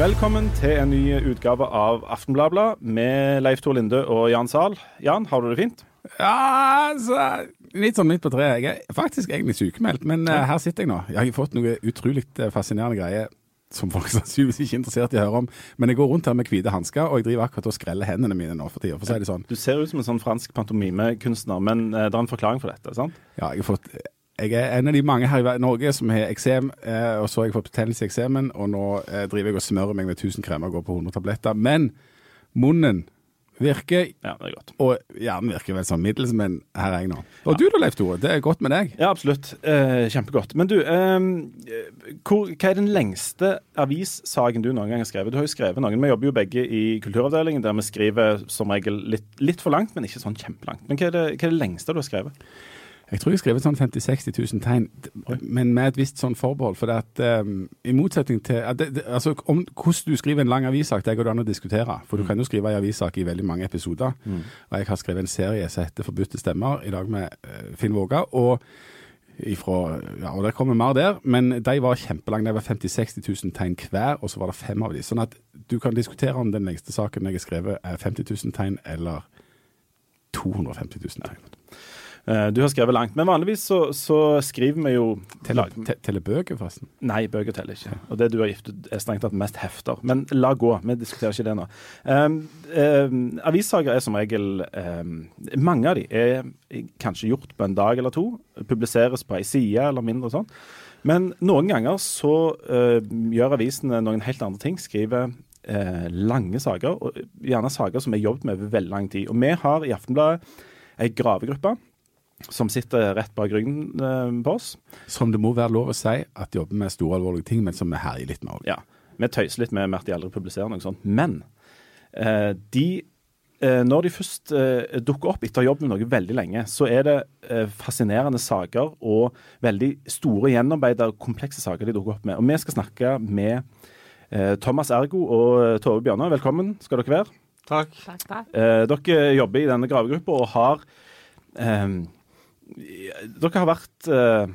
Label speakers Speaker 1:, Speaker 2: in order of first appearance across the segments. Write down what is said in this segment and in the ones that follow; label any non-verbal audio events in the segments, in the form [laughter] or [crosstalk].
Speaker 1: Velkommen til en ny utgave av Aftenbladet med Leif Tor Linde og Jan Zahl. Jan, har du det fint?
Speaker 2: Ja, altså, litt sånn midt på treet. Jeg er faktisk egentlig sykemeldt, men uh, her sitter jeg nå. Jeg har fått noe utrolig uh, fascinerende greier som folk [laughs] sannsynligvis ikke er interessert i å høre om. Men jeg går rundt her med hvite hansker, og jeg driver akkurat og skreller hendene mine nå for tida. For å si det sånn.
Speaker 1: Du ser ut som en sånn fransk pantomimekunstner, men uh, det er en forklaring for dette, sant?
Speaker 2: Ja, jeg har fått jeg er en av de mange her i Norge som har eksem, eh, og så har jeg fått betennelse i eksemen, og nå eh, driver jeg og smører meg med 1000 kremer og går på 100 tabletter. Men munnen virker,
Speaker 1: Ja, det er godt.
Speaker 2: og hjernen virker vel sånn middels, men her er jeg nå. Og du da, Leif Tore? Det er godt med deg?
Speaker 1: Ja, absolutt. Eh, kjempegodt. Men du, eh, hvor, hva er den lengste avissaken du noen gang har skrevet? Du har jo skrevet noen. Vi jobber jo begge i Kulturavdelingen, der vi skriver som regel litt, litt for langt, men ikke sånn kjempelangt. Men hva er, det, hva er det lengste du har skrevet?
Speaker 2: Jeg tror jeg har skrevet sånn 50 000-60 000 tegn, men med et visst sånn forbehold. For det at, um, i motsetning til det, det, altså, om, Hvordan du skriver en lang avissak, det går det an å diskutere. For du kan jo skrive en avissak i veldig mange episoder.
Speaker 1: Mm.
Speaker 2: Og jeg har skrevet en serie som heter 'Forbudte stemmer', i dag med uh, Finn Våga. Og, ifra, ja, og det kommer mer der, men de var kjempelange. Det var 50 000-60 000 tegn hver, og så var det fem av de. Sånn at du kan diskutere om den lengste saken jeg har skrevet er 50 000 tegn eller 250 000 tegn.
Speaker 1: Eh, du har skrevet langt. Men vanligvis så, så skriver vi jo
Speaker 2: Teller te, telle bøker, forresten?
Speaker 1: Nei, bøker teller ikke. Og det du har giftet, er strengt tatt mest hefter. Men la gå, vi diskuterer ikke det nå. Um, um, avissaker er som regel um, Mange av de er kanskje gjort på en dag eller to. Publiseres på ei side eller mindre sånn. Men noen ganger så uh, gjør avisene noen helt andre ting. Skriver uh, lange saker, og gjerne saker som er jobbet med over veldig lang tid. Og vi har i Aftenbladet ei gravegruppe som sitter rett bak ryggen uh, på oss.
Speaker 2: Som det må være lov å si at jobber med store alvorlige ting, men som vi herjer litt med òg.
Speaker 1: Ja. Vi tøyser litt med at de aldri publiserer noe sånt. Men eh, de eh, Når de først eh, dukker opp etter å ha jobbet med noe veldig lenge, så er det eh, fascinerende saker og veldig store, gjennomarbeidede, komplekse saker de dukker opp med. Og vi skal snakke med eh, Thomas Ergo og Tove Bjørnar. Velkommen skal dere være.
Speaker 3: Takk.
Speaker 4: Takk, takk.
Speaker 1: Eh, dere jobber i denne gravegruppa og har eh, Dere har vært eh,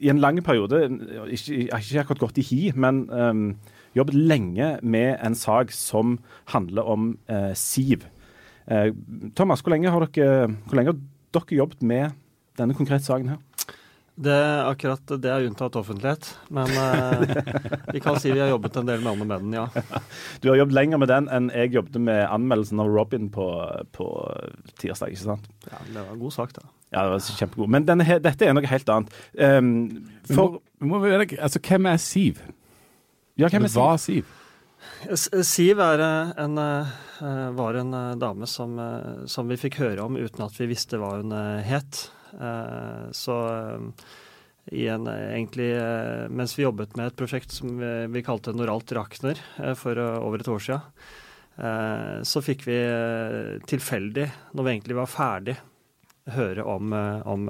Speaker 1: i en lang periode, ikke, ikke akkurat gått i hi, men um, jobbet lenge med en sak som handler om uh, Siv. Uh, Thomas, hvor lenge har dere, hvor lenge har dere jobbet med denne konkrete saken her?
Speaker 3: Det, akkurat det er unntatt offentlighet, men eh, vi kan si vi har jobbet en del med Anne med den, ja. [laughs]
Speaker 1: Du har jobbet lenger med den enn jeg jobbet med anmeldelsen av Robin på, på tirsdag, ikke sant?
Speaker 3: ja. Det var en god sak, da.
Speaker 1: Ja, det var kjempegod. Men denne, dette er noe helt annet. Um, for
Speaker 2: Vi må, vi må, altså, hvem er Siv?
Speaker 1: Ja, hvem er Siv?
Speaker 2: Hva Siv?
Speaker 3: Siv er eh, en, eh, var en eh, dame som, som vi fikk høre om uten at vi visste hva hun het. Eh, Så eh, en, eh, egentlig, mens vi jobbet med et prosjekt som vi, vi kalte Noralt Rakner for over et år siden, så fikk vi tilfeldig, når vi egentlig var ferdig, høre om, om,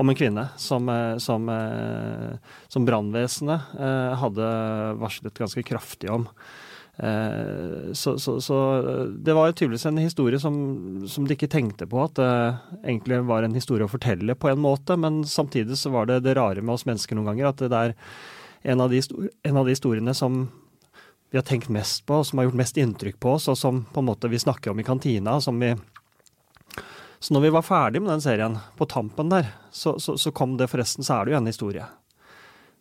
Speaker 3: om en kvinne som, som, som brannvesenet hadde varslet ganske kraftig om. Eh, Så, så, så eh, det var tydeligvis en historie som, som de ikke tenkte på at det egentlig var en historie å fortelle på en måte, men samtidig så var det det rare med oss mennesker noen ganger, at det er en av de, en av de historiene som vi har tenkt mest på, og som har gjort mest inntrykk på oss, og som på en måte vi snakker om i kantina, som vi Så når vi var ferdig med den serien, på tampen der, så, så, så kom det forresten, så er det jo en historie.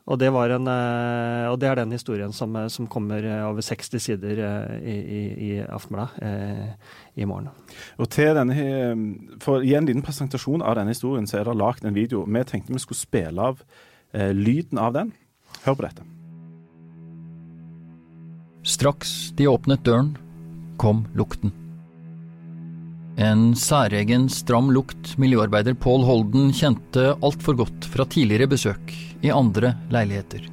Speaker 3: Og det, var en, eh, og det er den historien som, eh, som kommer eh, over 60 sider i, i, i Aftenbladet i morgen.
Speaker 1: Og til denne, For å gi en liten presentasjon av denne historien, så er det lagd en video. Vi tenkte vi skulle spille av eh, lyden av den. Hør på dette.
Speaker 5: Straks de åpnet døren, kom lukten. En særegen stram lukt miljøarbeider Pål Holden kjente altfor godt fra tidligere besøk i andre leiligheter.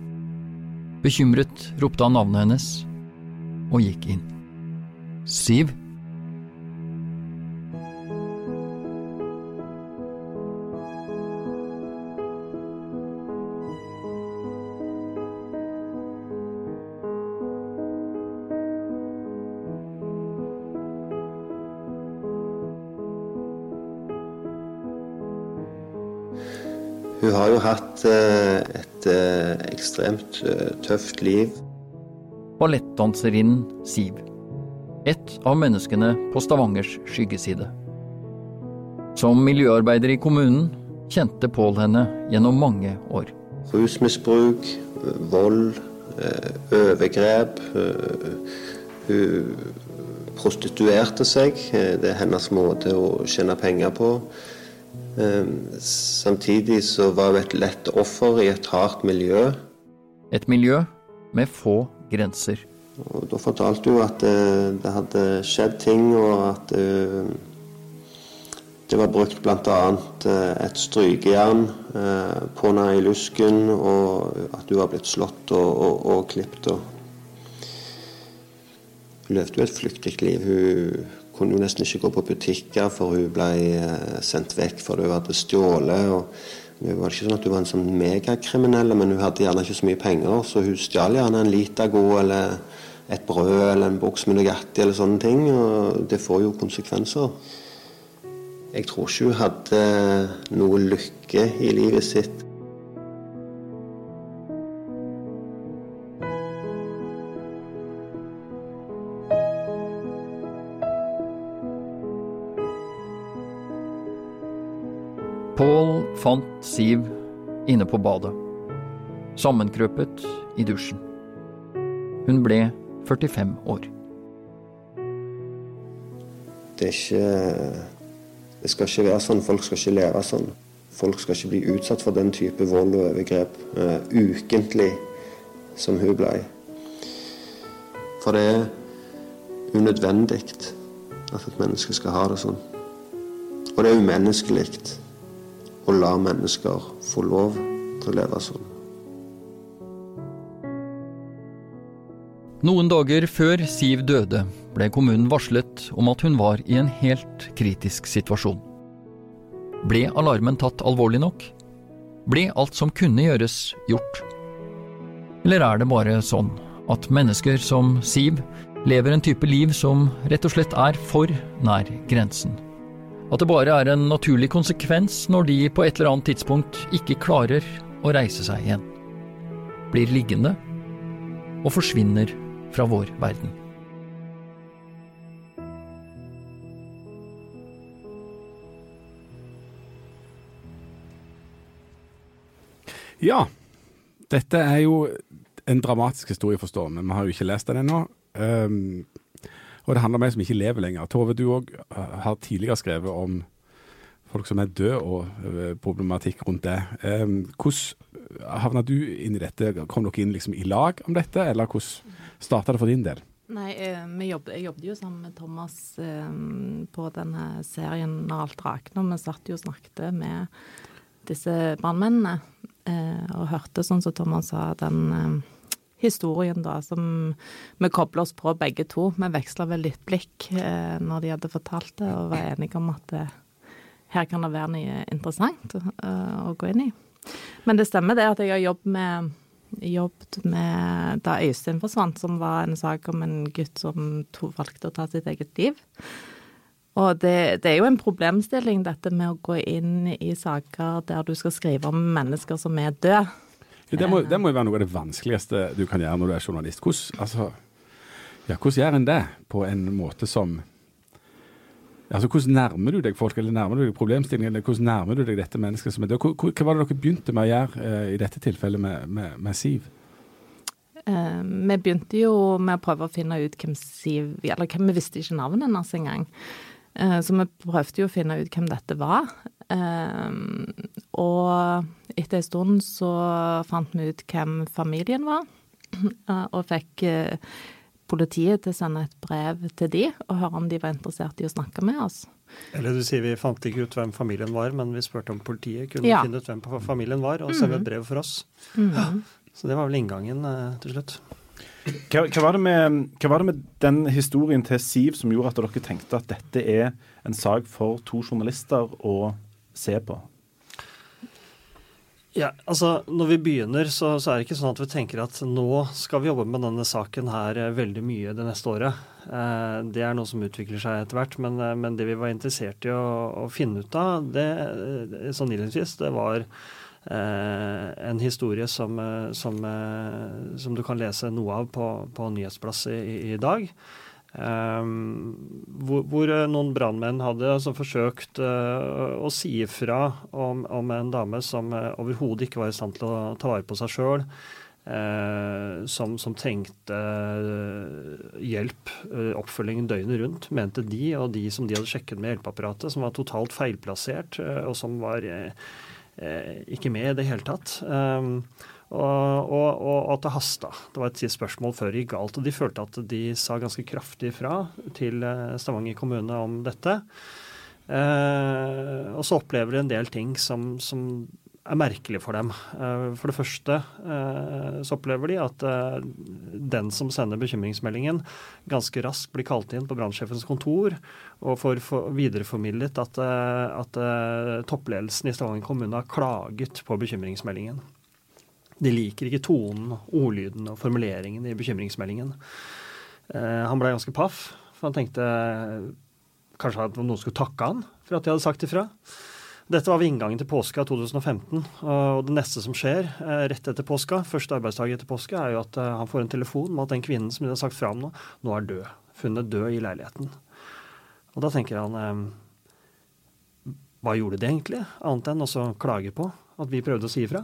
Speaker 5: Bekymret ropte han navnet hennes og gikk inn. Siv?
Speaker 6: Hun har jo hatt eh, et eh, ekstremt eh, tøft liv.
Speaker 5: ballettdanserinnen Siv. Et av menneskene på Stavangers skyggeside. Som miljøarbeider i kommunen kjente Pål henne gjennom mange år.
Speaker 6: Rusmisbruk, vold, overgrep. Hun prostituerte seg. Det er hennes måte å tjene penger på. Eh, Samtidig så var hun et lett offer i et hardt miljø.
Speaker 5: Et miljø med få grenser.
Speaker 6: Og da fortalte hun at det, det hadde skjedd ting, og at eh, det var brukt bl.a. et strykejern eh, på henne i lusken, og at hun var blitt slått og, og, og klippet. Og. Hun levde jo et flyktig liv. Hun kunne jo nesten ikke gå på butikker, for hun ble eh, sendt vekk fordi hun hadde stjålet. og det var ikke sånn at hun var en sånn megakriminell, men hun hadde gjerne ikke så mye penger, så hun stjal gjerne en Litago eller et brød eller en boks med Nugatti eller sånne ting, og det får jo konsekvenser. Jeg tror ikke hun hadde noe lykke i livet sitt.
Speaker 5: Fant Siv inne på badet. Sammenkrøpet i dusjen. Hun ble 45 år.
Speaker 6: Det er ikke Det skal ikke være sånn. Folk skal ikke leve sånn. Folk skal ikke bli utsatt for den type vold og overgrep uh, ukentlig som hun ble. For det er unødvendig at et menneske skal ha det sånn. Og det er umenneskelig å la mennesker få lov til å leve sånn.
Speaker 5: Noen dager før Siv døde, ble kommunen varslet om at hun var i en helt kritisk situasjon. Ble alarmen tatt alvorlig nok? Ble alt som kunne gjøres, gjort? Eller er det bare sånn at mennesker som Siv lever en type liv som rett og slett er for nær grensen? At det bare er en naturlig konsekvens når de på et eller annet tidspunkt ikke klarer å reise seg igjen? Blir liggende og forsvinner fra vår verden.
Speaker 2: Ja, dette er jo en dramatisk historie, forstår vi. Vi har jo ikke lest den ennå. Um, og det handler om en som ikke lever lenger. Tove, du òg har tidligere skrevet om folk som er døde, og uh, problematikk rundt det. Um, hvordan havna du inn i dette? Kom dere inn liksom i lag om dette, eller hvordan starta det for din del?
Speaker 4: Nei, eh, jobbet, jeg jobbet jo sammen med Thomas eh, på denne serien 'Når alt rakner'. Vi satt jo og snakket med disse brannmennene, eh, og hørte, sånn som Thomas sa, den eh, historien da, som vi kobler oss på begge to. Vi veksla vel litt blikk eh, når de hadde fortalt det, og var enige om at eh, her kan det være noe interessant eh, å gå inn i. Men det stemmer det at jeg har jobbet med, jobbet med da Øystein forsvant, som var en sak om en gutt som to, valgte å ta sitt eget liv. Og det, det, er jo en problemstilling, dette med å gå inn i saker der du skal skrive om mennesker som er døde.
Speaker 2: Det, må, det må jo være noe av det vanskeligste du kan gjøre når du er journalist. Hvordan, altså, ja, hvordan gjør en det på en måte som Altså, Hvordan nærmer du deg folk, eller nærmer du deg problemstillingen, eller hvordan nærmer du deg dette mennesket som er død? Hva, hva var det dere begynte med å gjøre uh, i dette tilfellet med, med, med Siv?
Speaker 4: Uh, vi begynte jo med å prøve å finne ut hvem Siv Eller hvem vi visste ikke navnet hennes engang. Eh, så vi prøvde jo å finne ut hvem dette var. Eh, og etter en stund så fant vi ut hvem familien var, [clears throat] og fikk eh, politiet til å sende et brev til de og høre om de var interessert i å snakke med oss.
Speaker 3: Eller du sier vi fant ikke ut hvem familien var, men vi spurte om politiet kunne
Speaker 4: Ja.
Speaker 3: finne ut hvem familien var, og sende et brev for oss.
Speaker 4: Mhm.
Speaker 3: Så det var vel inngangen eh, til slutt.
Speaker 1: Hva, hva, var med, hva var det med den historien til Siv som gjorde at dere tenkte at dette er en sak for to journalister å se på?
Speaker 3: Ja, altså Når vi begynner, så, så er det ikke sånn at vi tenker at nå skal vi jobbe med denne saken her eh, veldig mye det neste året. Eh, det er noe som utvikler seg etter hvert. Men, eh, men det vi var interessert i å, å finne ut av, det, eh, sånn innledningsvis, det var en historie som, som, som, du kan lese noe av på, på Nyhetsplass i, i dag. Um, hvor, hvor, noen brannmenn hadde altså forsøkt uh, å si ifra om, om, en dame som uh, overhodet ikke var i stand til å ta vare på seg sjøl. Uh, som, som, trengte hjelp, oppfølging døgnet rundt, mente de, og de som de hadde sjekket med hjelpeapparatet, som var totalt feilplassert, og som var ikke med i det hele tatt. Um, og, og, og at det hasta. Det var et spørsmål før det gikk galt. Og de følte at de sa ganske kraftig fra til eh, Stavanger kommune om dette. Eh, og så opplever de en del ting som, som er merkelig for dem. Eh, for det første eh, så opplever de at eh, den som sender bekymringsmeldingen, ganske raskt blir kalt inn på brannsjefens kontor og får videreformidlet at, at toppledelsen i Stavanger kommune har klaget på bekymringsmeldingen. De liker ikke tonen, ordlyden og formuleringen i bekymringsmeldingen. Han ble ganske paff, for han tenkte kanskje at noen skulle takke han for at de hadde sagt ifra. Dette var ved inngangen til påska 2015. Og det neste som skjer eh, rett etter påska, første arbeidsdag etter påska, er jo at eh, han får en telefon med at den kvinnen som de har sagt fra om nå, nå er død. Funnet død i leiligheten. Og da tenker han eh, Hva gjorde det egentlig, annet enn å klage på at vi prøvde å si ifra?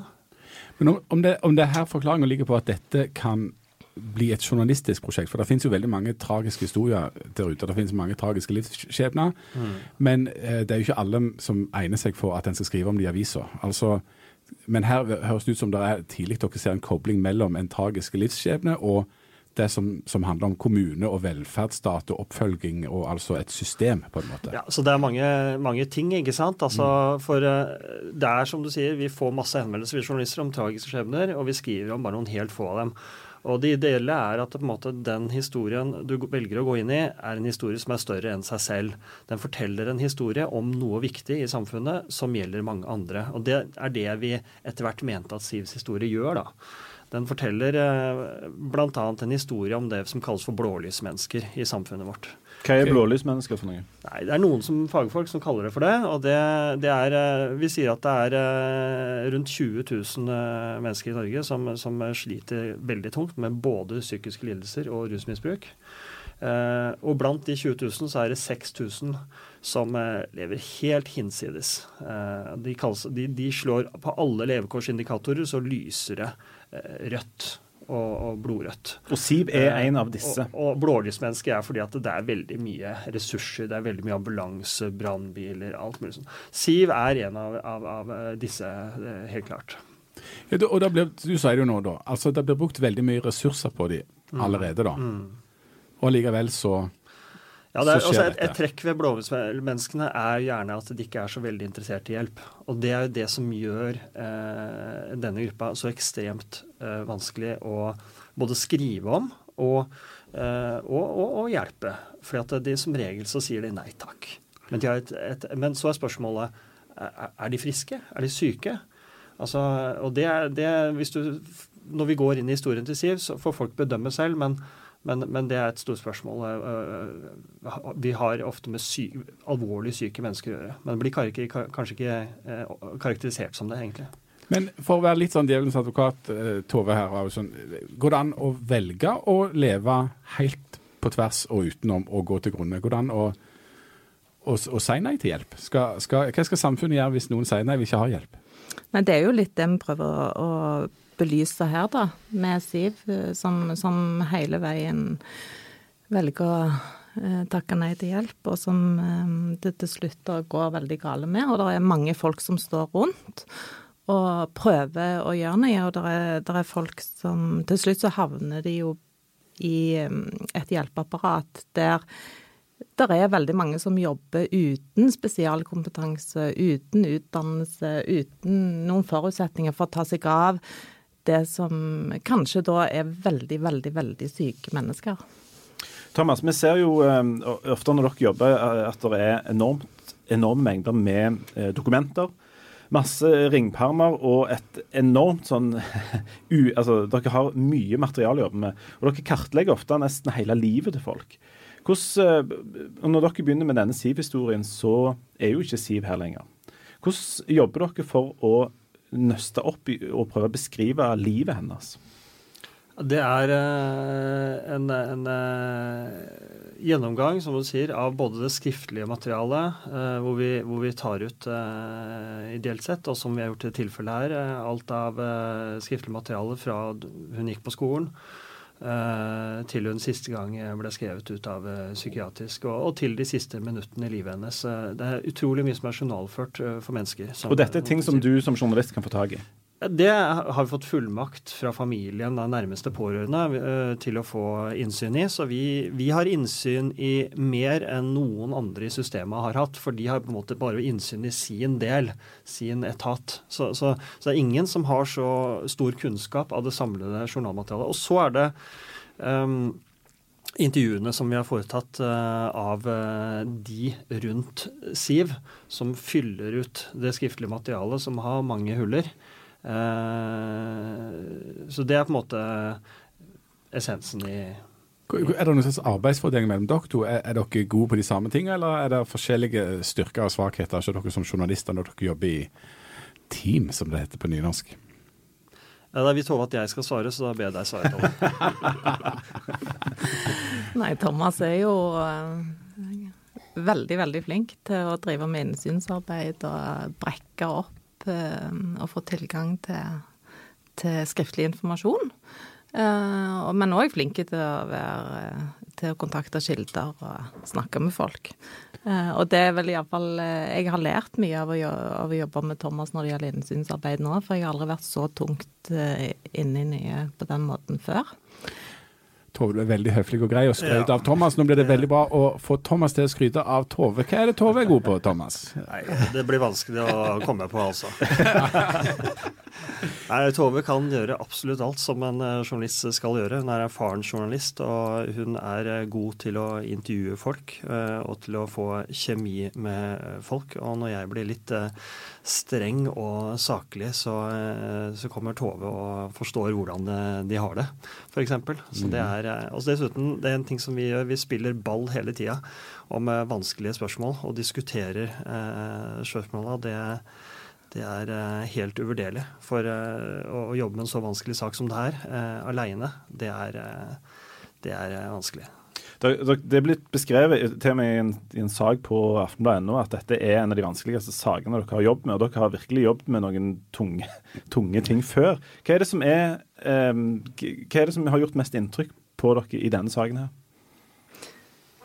Speaker 2: Men om, om, det, om det her forklaringa ligger på at dette kan bli et journalistisk prosjekt, for det finnes jo veldig mange tragiske historier der ute. Det finnes mange tragiske livsskjebner. Mm. Men eh, det er jo ikke alle som egner seg for at en skal skrive om det i avisa. Altså, men her høres det ut som det er tidlig dere ser en kobling mellom en tragisk livsskjebne og det som, som, handler om kommune og velferdsstat og oppfølging og altså et system, på en måte.
Speaker 3: Ja, Så det er mange, mange ting, ikke sant. Altså, mm. For uh, det er som du sier, vi får masse henvendelser vi journalister om tragiske skjebner, og vi skriver om bare noen helt få av dem. Og det ideelle er at måte, den historien du velger å gå inn i, er en historie som er større enn seg selv. Den forteller en historie om noe viktig i samfunnet som gjelder mange andre. Og det er det vi etter hvert mente at Sivs historie gjør. da. Den forteller eh, bl.a. en historie om det som kalles for blålysmennesker i samfunnet vårt.
Speaker 1: Hva er blålysmennesker for noe?
Speaker 3: Nei, Det er noen som, fagfolk som kaller det for det. og det, det er, eh, Vi sier at det er eh, rundt 20 000 mennesker i Norge som, som sliter veldig tungt med både psykiske lidelser og rusmisbruk. Og blant de 20 000 så er det 6000 som lever helt hinsides. De, kalles, de, de, slår på alle levekårsindikatorer, så lyser det rødt og, og, blodrødt.
Speaker 1: Og Siv er en av disse.
Speaker 3: Og, og blålysmenneske er fordi at det er veldig mye ressurser. Det er veldig mye ambulanse, brannbiler, alt mulig sånn. Siv er en av, av, av disse, helt klart.
Speaker 2: Ja, og da blir, Du sier jo nå, da. Altså, det blir brukt veldig mye ressurser på de mm. allerede, da. Mm. Og likevel så
Speaker 3: ja, det er, også et, et, trekk ved blåhusmenneskene er gjerne at de ikke er så veldig interessert i hjelp. Og det er jo det som gjør eh, denne gruppa så ekstremt eh, vanskelig å både skrive om og, eh, og, og, og hjelpe. For de, som regel så sier de nei takk. Men, et, et, men så er spørsmålet er, er de friske? Er de syke? Altså, og det er, det, hvis du, Når vi går inn i historien til Siv, så får folk bedømme selv. men men, men, det er et stort spørsmål. Eh, eh, vi har ofte med sy alvorlig syke mennesker å gjøre. Men det blir kanskje ikke eh, karakterisert som det, egentlig.
Speaker 2: Men for å være litt sånn djevelens advokat, Tove her, sånn, går det an å velge å leve helt på tvers og utenom og gå til grunne? Går det an å, å, å si nei til hjelp? Skal, skal, hva skal samfunnet gjøre hvis noen sier nei, vi ikke har hjelp?
Speaker 4: Nei, Det er jo litt det vi prøver å, å belyse her, da, med Siv, eh, som, som hele veien velger å eh, takke nei til hjelp, og som eh, det til slutt går veldig gale med. Og det er mange folk som står rundt og prøver å gjøre noe, og det er, det er folk som Til slutt så havner de jo i et hjelpeapparat der det er veldig mange som jobber uten spesialkompetanse, uten utdannelse, uten noen forutsetninger for å ta seg av det som kanskje da er veldig, veldig, veldig syke mennesker.
Speaker 1: Thomas, vi ser jo um, ofte når dere jobber eh, at det er enormt, enorme mengder med uh, dokumenter. Masse ringpermer og et enormt sånn [laughs] u, altså, Dere har mye materiale å jobbe med. Og dere kartlegger ofte nesten hele livet til folk. Hvordan, uh, når dere begynner med denne Siv-historien, så er jo ikke Siv her lenger. Hvordan jobber dere for å nøste opp i og prøve å beskrive livet hennes?
Speaker 3: Det er eh, en, en eh, gjennomgang, som du sier, av både det skriftlige materialet, eh, hvor vi, hvor, vi, tar ut ideelt sett, og som vi har gjort i tilfellet her, alt av skriftlig materiale fra hun gikk på skolen. Til hun siste gang ble skrevet ut av psykiatrisk, og, og, til de siste minuttene i livet hennes. Det er utrolig mye som er journalført for mennesker.
Speaker 1: Som, og dette er ting som du som journalist kan få tak i?
Speaker 3: Det har vi fått fullmakt fra familien, da nærmeste pårørende, eh, til å få innsyn i. Så vi, vi, har innsyn i mer enn noen andre i systemet har hatt. For de har på en måte bare innsyn i sin del, sin etat. Så, så, så det er ingen som har så stor kunnskap av det samlede journalmaterialet. Og så er det um, intervjuene som vi har foretatt uh, av uh, de rundt Siv, som fyller ut det skriftlige materialet, som har mange huller. Eh, så det er på en måte essensen i
Speaker 2: er det noen slags arbeidsfordeling mellom dere to? Er, er, dere gode på de samme tingene, eller er det forskjellige styrker og svakheter hos dere som journalister når dere jobber i team, som det heter på nynorsk?
Speaker 3: Ja, Da Vi Tove at jeg skal svare, så da ber jeg deg svare, Tove. [laughs]
Speaker 4: Nei, Thomas er jo uh, veldig, veldig flink til å drive med innsynsarbeid og brekke opp Eh, å få tilgang til, til skriftlig informasjon. Uh, men òg flinke til å, være, til å kontakte kilder og snakke med folk. Og det er vel iallfall Jeg har lært mye av å, av å, jobbe med Thomas når det gjelder innsynsarbeid nå, for jeg har aldri vært så tungt inne i nye på den måten før.
Speaker 2: Tove, er veldig høflig og grei og skrøt ja. av Thomas. Nå blir det veldig bra å få Thomas til å skryte av Tove. Hva er det Tove er god på, Thomas?
Speaker 3: Nei, Det blir vanskelig å komme på, altså. [laughs] Nei, Tove kan gjøre absolutt alt som en eh, journalist skal gjøre. Hun er erfaren journalist, og hun er eh, god til å intervjue folk eh, og til å få kjemi med folk. Og når jeg blir litt streng og saklig, så, så kommer Tove og forstår hvordan de har det, f.eks. Så det er altså Dessuten, det er en ting som vi gjør. Vi spiller ball hele tida om eh, vanskelige spørsmål og diskuterer eh, spørsmåla. Det, det er eh, helt uvurderlig. For å, jobbe med en så vanskelig sak som det her eh, aleine, det det er vanskelig.
Speaker 1: Det er blitt beskrevet til med i en, en sak på aftenbladet.no at dette er en av de vanskeligste sakene dere har jobbet med. Og dere har virkelig jobbet med noen tunge, [laughs] tunge ting før. Hva er, er, um, hva er det som har gjort mest inntrykk på dere i denne saken her?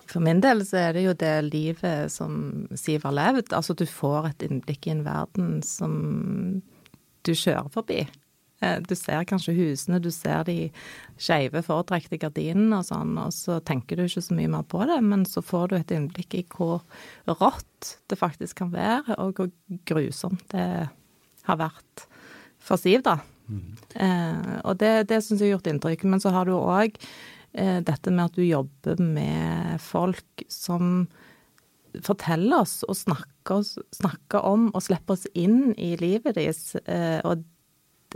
Speaker 4: For min del så er det jo det livet som Siv har levd. Altså du får et innblikk i en verden som du kjører forbi. Eh, du ser kanskje husene, du ser de skeive, fortrekte gardinene og sånn, og så tenker du ikke så mye mer på det, men så får du et innblikk i hvor rått det faktisk kan være, og hvor grusomt det har vært for Siv, da. Eh, og det, det syns jeg har gjort inntrykk. Men så har du òg eh, dette med at du jobber med folk som forteller oss og snakker, snakker om og slipper oss inn i livet deres. Eh, og,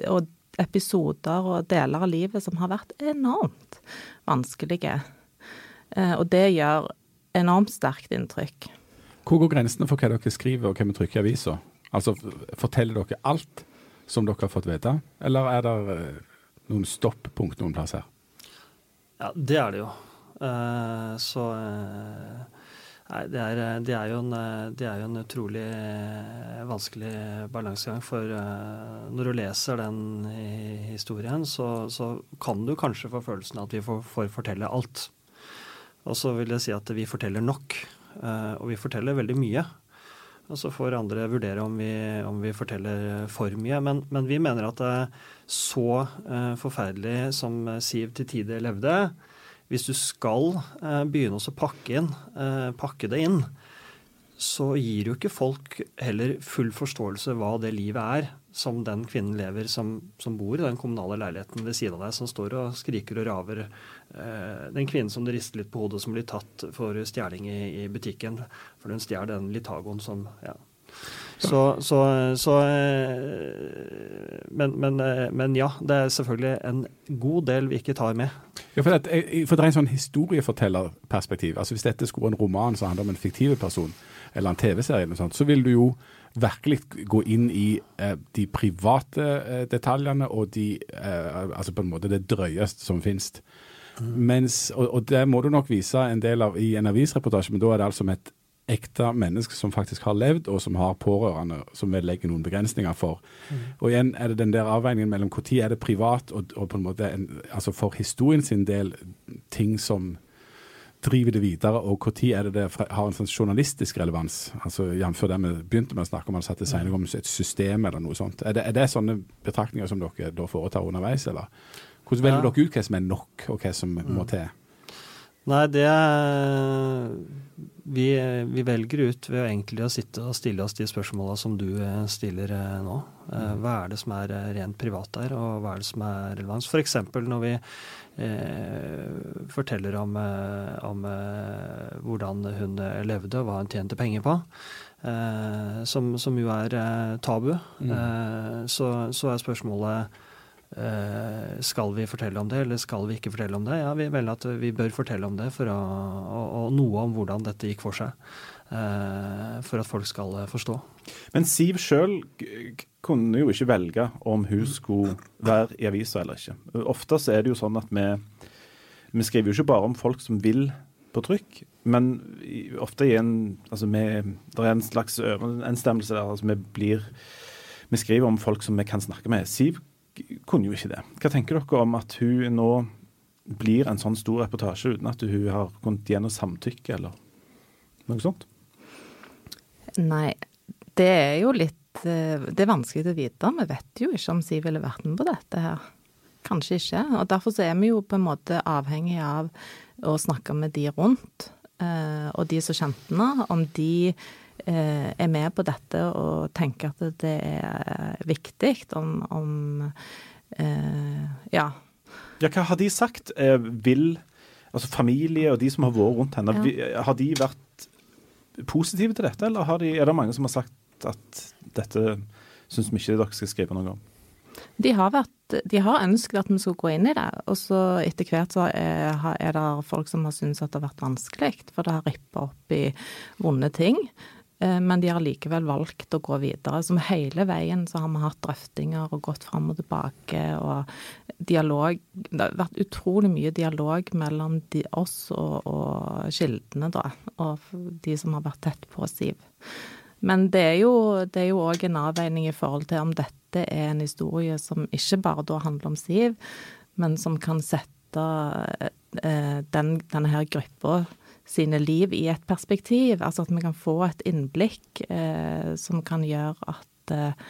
Speaker 4: og, episoder og deler av livet som har vært enormt vanskelige. Eh, og det gjør enormt sterkt inntrykk.
Speaker 2: Hvor går grensene for hva dere skriver og hva vi trykker i avisa? Altså, forteller dere alt? som dere har fått vite, eller er det eh, noen stoppunkt noen plass her?
Speaker 3: Ja, det er det jo. Uh, så uh, Nei, det er, det, er en, det er, jo en, utrolig vanskelig balansegang. For når du leser den historien, så, så, kan du kanskje få følelsen av at vi får, får, fortelle alt. Og så vil jeg si at vi forteller nok. og vi forteller veldig mye. Og så får andre vurdere om vi, om vi forteller for mye. Men, men, vi mener at det er så forferdelig som Siv til tider levde, hvis du skal uh, begynne å pakke, inn, uh, pakke det inn, så gir jo ikke folk heller full forståelse hva det livet er som den kvinnen lever som, som bor i den kommunale leiligheten ved siden av deg, som står og skriker og raver. Eh, den kvinnen som det rister litt på hodet, som blir tatt for stjeling i, i butikken for hun stjeler den Litagoen som ja. Så, så, så eh, men, men, eh, men, ja, det er selvfølgelig en god del vi ikke tar med.
Speaker 2: Ja, for, det, for det er en sånn historiefortellerperspektiv. Altså Hvis dette skulle være en roman som handler om en fiktiv person, eller en TV-serie, eller noe sånt, så vil du jo virkelig gå inn i eh, de private eh, detaljene og de, eh, altså på en måte det drøyeste som finnes. Mm. Mens, og, og, det må du nok vise en del av i en avisreportasje, men da er det altså med et ekte mennesker som faktisk har levd, og som har pårørende som vil legge noen begrensninger for. Mm. Og igjen er det den der avveiningen mellom når er det privat, og, og på en måte en, altså for historien sin del ting som driver det videre, og når er det det har en sånn journalistisk relevans? Altså Jf. det vi begynte med å snakke om, altså at det senere noe om et system eller noe sånt. Er det, er det sånne betraktninger som dere da foretar underveis, eller? Hvordan velger ja. dere ut hva som er nok, og hva som mm. må til?
Speaker 3: Nei, det vi, vi, velger ut ved egentlig å sitte og stille oss de spørsmåla som du eh, stiller eh, nå. Eh, mm. Hva er det som er rent privat der, og hva er det som er relevans? F.eks. når vi eh, forteller om, om eh, hvordan hun levde og hva hun tjente penger på. Eh, som, som, jo er tabu. Mm. Så, så, er spørsmålet skal vi fortelle om det, eller skal vi ikke fortelle om det? Ja, Vi mener at vi bør fortelle om det, å, og, og, noe om hvordan dette gikk for seg. Eh, for at folk skal eh, forstå.
Speaker 1: Men Siv sjøl kunne jo ikke velge om hun skulle være i avisa eller ikke. Ofte så er det jo sånn at vi, vi skriver jo ikke bare om folk som vil på trykk, men ofte i en altså vi, Det er en slags overensstemmelse der. altså vi blir vi skriver om folk som vi kan snakke med. Siv kunne jo ikke det. Hva tenker dere om at hun nå blir en sånn stor reportasje uten at hun har kommet gjennom samtykke, eller noe sånt?
Speaker 4: Nei, det er jo litt eh, Det er vanskelig å vite. Vi vet jo ikke om Siv ville vært med på dette her. Kanskje ikke. Og derfor så er vi jo på en måte avhengig av å snakke med de rundt, eh, og de som kjente henne, om de er med på dette og tenker at det er viktig om, om eh, ja.
Speaker 1: Ja, hva har de sagt? Eh, vil altså familie og de som har vært rundt henne, ja. har de vært positive til dette, eller de, er det mange som har sagt at dette syns vi ikke dere skal skrive noe om?
Speaker 4: De har, vært, de har ønsket at vi skulle gå inn i det, og så etter hvert så er, er det folk som har syntes at det har vært vanskelig, for det har rippa opp i vonde ting. Eh, men de har likevel valgt å gå videre. Som hele veien så har vi hatt drøftinger og gått fram og tilbake og dialog. Det har vært utrolig mye dialog mellom de, oss og, og kildene, da. Og de som har vært tett på Siv. Men det er jo òg en avveining i forhold til om dette er en historie som ikke bare da handler om Siv, men som kan sette eh, den, denne her gruppa sine liv i et perspektiv. Altså at vi kan få et innblikk eh, som kan gjøre at eh,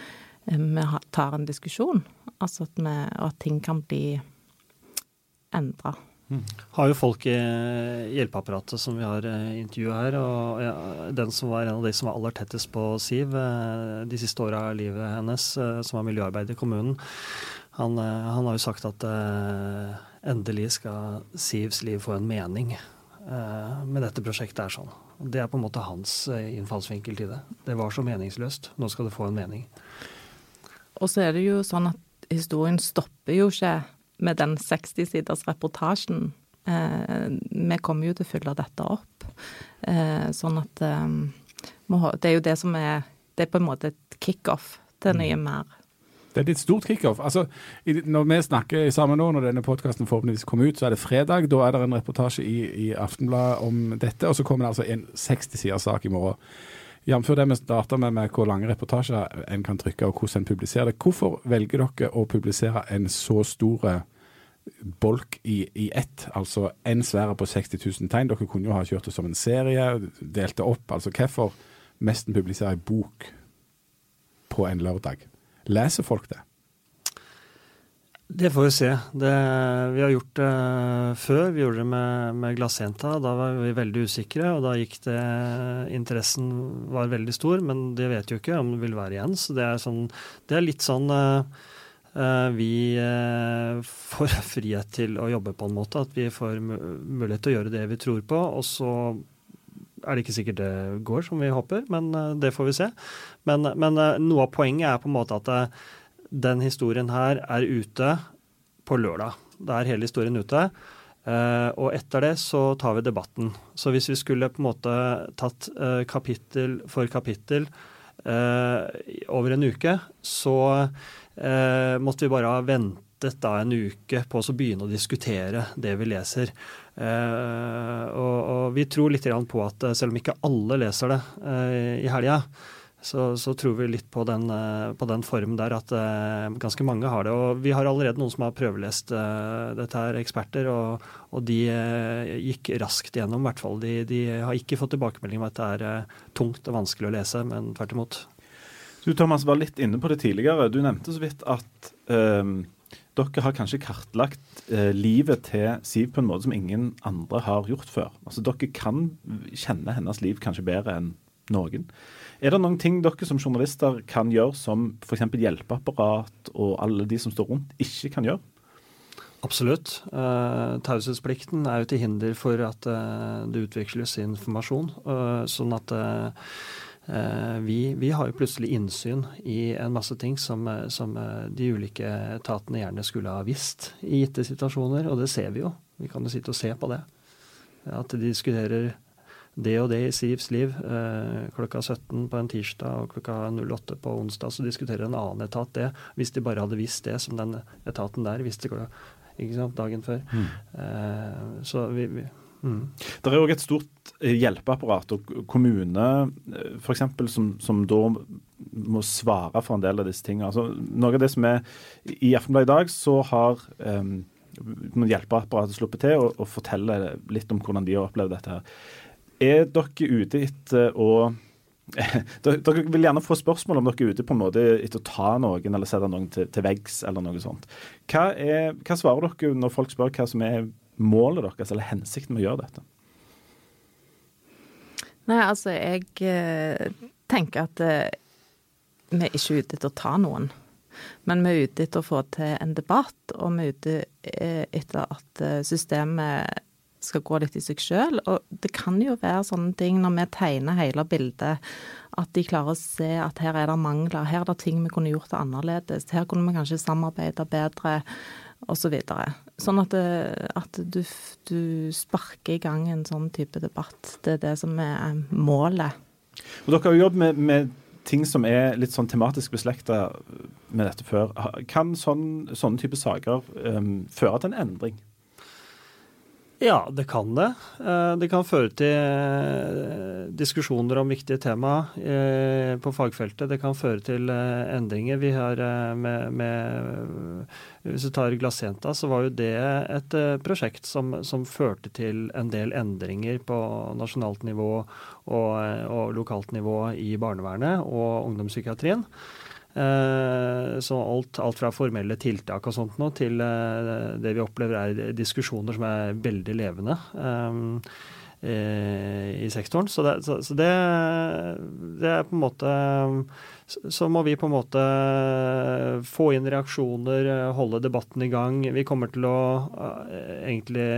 Speaker 4: vi tar en diskusjon. Altså at, vi, at ting kan bli endra.
Speaker 3: Mm. Har jo folk i hjelpeapparatet som vi har eh, intervjua her, og ja, den som var en av de som var aller tettest på Siv eh, de siste åra av livet hennes, eh, som var miljøarbeider i kommunen, han, han, har jo sagt at eh, endelig skal Sivs liv få en mening. Eh, med dette prosjektet er sånn. Det er på en måte hans eh, innfallsvinkel til det. Det var så meningsløst. Nå skal det få en mening.
Speaker 4: Og så er det jo sånn at historien stopper jo ikke med den 60-siders reportasjen. Eh, vi kommer jo til å fylle dette opp. sånn at det er jo det som er Det er på en måte et kickoff til mye mm. mer
Speaker 2: det er litt stort kickoff. Altså, når vi snakker sammen nå, når denne podkasten forhåpentligvis kommer ut, så er det fredag. Da er det en reportasje i, i Aftenbladet om dette, og så kommer det altså en 60 siders sak i morgen. Jf. det vi starta med, med hvor lange reportasjer en kan trykke, og hvordan en publiserer det. Hvorfor velger dere å publisere en så stor bolk i, i ett, altså en sfære på 60 000 tegn? Dere kunne jo ha kjørt det som en serie, delt det opp. altså Hvorfor mesten publiserer en bok på en lørdag? Leser folk det?
Speaker 3: Det får vi se. Det, vi har gjort det før. Vi gjorde det med, med Glassjenta. Da var vi veldig usikre, og da gikk det Interessen var veldig stor, men det vet jo ikke om det vil være igjen. Så det er, sånn, det er litt sånn uh, vi uh, får [laughs] frihet til å jobbe på en måte. At vi får mulighet til å gjøre det vi tror på. Og så er det ikke sikkert det går som vi håper, men eh, det får vi se. Men, men eh, noe av poenget er på en måte at eh, den historien her er ute på lørdag. Da er hele historien ute. Og etter det så tar vi debatten. Så hvis vi skulle på en måte tatt kapittel for kapittel over en uke, så måtte vi bare ha ventet da en uke på å begynne å diskutere det vi leser. Eh, og, og, vi tror litt på at eh, selv om ikke alle leser det eh, i helga, så, så, tror vi litt på den, på den formen der at ganske mange har det. Og vi har allerede noen som har prøvelest dette her, eksperter, og, og de gikk raskt gjennom, i hvert fall. De, de, har ikke fått tilbakemelding om at det er tungt og vanskelig å lese, men tvert imot.
Speaker 1: Du Thomas var litt inne på det tidligere. Du nevnte så vidt at dere har kanskje kartlagt eh, livet til Siv på en måte som ingen andre har gjort før. Altså Dere kan kjenne hennes liv kanskje bedre enn noen. Er det noen ting dere som journalister kan gjøre som f.eks. hjelpeapparat og alle de som står rundt, ikke kan gjøre?
Speaker 3: Absolutt. Uh, Taushetsplikten er jo til hinder for at uh, det utveksles informasjon. Uh, sånn at uh, vi, vi, har jo plutselig innsyn i en masse ting som, eh, som, eh, de ulike etatene gjerne skulle ha visst i gitte situasjoner, og det ser vi jo. Vi kan jo sitte og se på det. At de diskuterer det og det i Sivs liv. klokka 17 på en tirsdag og klokka 08 på onsdag så diskuterer en annen etat det. Hvis de bare hadde visst det som den etaten der visste dagen før. Mm. så vi, vi
Speaker 1: Mm. Det er òg et stort eh, hjelpeapparat og kommune for f.eks. Som, som da må svare for en del av disse tingene. Altså, noe av det som er I Aftenbladet i dag så har um, hjelpeapparatet sluppet til og, og forteller litt om hvordan de har opplevd dette. her. Er dere ute etter å [laughs] dere vil gjerne få spørsmål om dere er ute på en måte etter å ta noen eller sette noen til, til veggs eller noe sånt. Hva, er, hva svarer dere når folk spør hva som er målet deres, eller hensikten med å gjøre dette?
Speaker 4: Nei, altså jeg eh, tenker at eh, vi er ikke ute etter å ta noen. Men vi er ute etter å få til en debatt, og vi er ute eh, etter at systemet skal gå litt i seg sjøl. Og det kan jo være sånne ting når vi tegner hele bildet, at de klarer å se at her er det mangler, her er det ting vi kunne gjort annerledes, her kunne vi kanskje samarbeide bedre osv. Sånn at, det, at du, du, sparker i gang en sånn type debatt. Det er det som er målet.
Speaker 1: Og Dere har jo jobbet med, med, ting som er litt sånn tematisk beslekta med dette før. Kan sånn, sånne type saker um, føre til en endring?
Speaker 3: Ja, det kan det. Eh, det kan føre til eh, diskusjoner om viktige tema eh, på fagfeltet. Det kan føre til endringer. Vi har med, med Hvis du tar Glassjenta, så var jo det et prosjekt som, som, førte til en del endringer på nasjonalt nivå og, og lokalt nivå i barnevernet og ungdomspsykiatrien. Eh, så alt, alt, fra formelle tiltak og sånt nå, til eh, det vi opplever er diskusjoner som er veldig levende eh, i sektoren. Så, det, så, det, det, er på en måte Så må vi på en måte få inn reaksjoner, holde debatten i gang. Vi kommer til å egentlig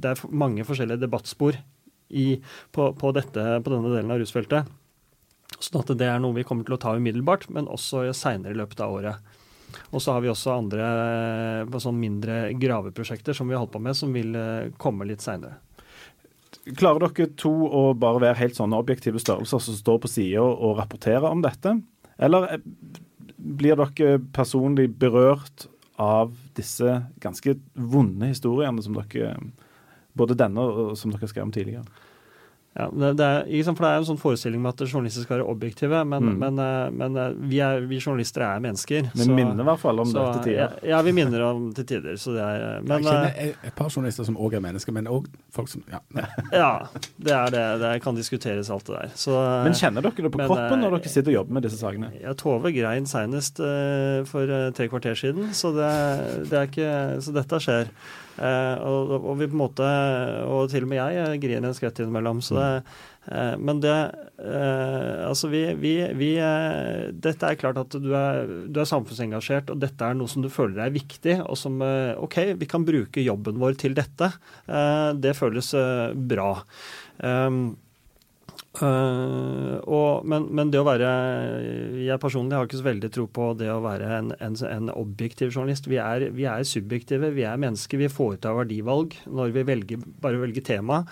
Speaker 3: Det er mange forskjellige debattspor i, på, på, dette, på denne delen av rusfeltet. Sånn at det er noe vi kommer til å ta umiddelbart, men også seinere i løpet av året. Og så har vi også andre sånn mindre graveprosjekter som vi har holdt på med, som vil eh, komme litt seinere.
Speaker 1: Klarer dere to å bare være helt sånne objektive størrelser som står på sida og rapporterer om dette? Eller eh, blir dere personlig berørt av disse ganske vonde historiene som dere Både denne og som dere skrev om tidligere?
Speaker 3: Ja, det, det, er, for det er en sånn forestilling med at journalister skal være objektive, men, mm. men, eh, men eh, vi, er, vi, journalister er mennesker.
Speaker 1: Vi så, minner i hvert fall om så, det til tider.
Speaker 3: Ja, ja, vi minner om til tider. Så det er,
Speaker 2: eh, men, jeg kjenner et par journalister som òg er mennesker, men òg folk som Ja, [laughs]
Speaker 3: ja det er det. Det kan diskuteres alt det der. Så,
Speaker 1: men kjenner dere det på kroppen når dere sitter og jobber med disse sakene?
Speaker 3: Ja, Tove grein senest uh, for tre kvarter siden, så, det, det er ikke, så dette skjer. Uh, og, og, vi på en måte, og til og med jeg griner en skvett innimellom. så det uh, men det Altså, vi, vi, vi Dette er klart at du er, du er, samfunnsengasjert, og dette er noe som du føler er viktig, og som OK, vi kan bruke jobben vår til dette. det føles bra. Uh, og, men, men, det å være Jeg personlig har ikke så veldig tro på det å være en, en, en objektiv journalist. Vi er, vi er, subjektive, vi er mennesker. Vi foretar verdivalg når vi velger, bare velger tema.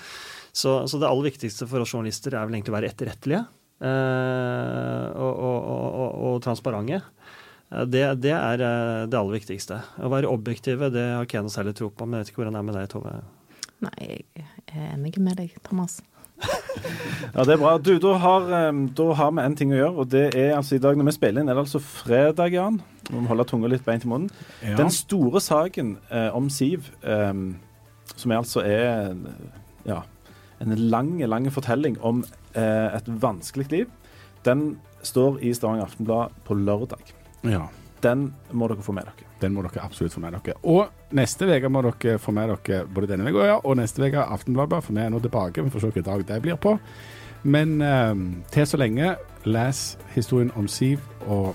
Speaker 3: Så, så, det aller viktigste for oss journalister er vel egentlig å være etterrettelige. uh, og, og, og, transparente. Eh, Det, det er det aller viktigste. Å være objektive, det har ikke jeg noe særlig tro på. Men jeg vet ikke hvordan det er med deg, Tove.
Speaker 4: Nei, jeg er enig med deg, Thomas.
Speaker 1: Ja, det er bra. Du, da har, da har vi en ting å gjøre, og det er altså i dag når vi spiller inn, er det altså fredag, Jan. Vi må holde tunga litt beint i munnen.
Speaker 2: Ja.
Speaker 1: Den store saken eh, om Siv, eh, som er altså er ja, en lang, lang fortelling om eh, et vanskelig liv, den står i Stavanger Aftenblad på lørdag.
Speaker 2: ja.
Speaker 1: Den må dere få med dere.
Speaker 2: Den må dere absolutt få med dere. Og neste uke må dere få med dere både denne uka ja, og neste uke Aftenbladet. For vi er nå tilbake. Vi får se hvilken dag det blir på. Men eh, til så lenge, les historien om Siv, og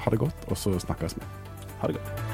Speaker 2: ha det godt, og så snakkes vi.
Speaker 1: Ha det godt.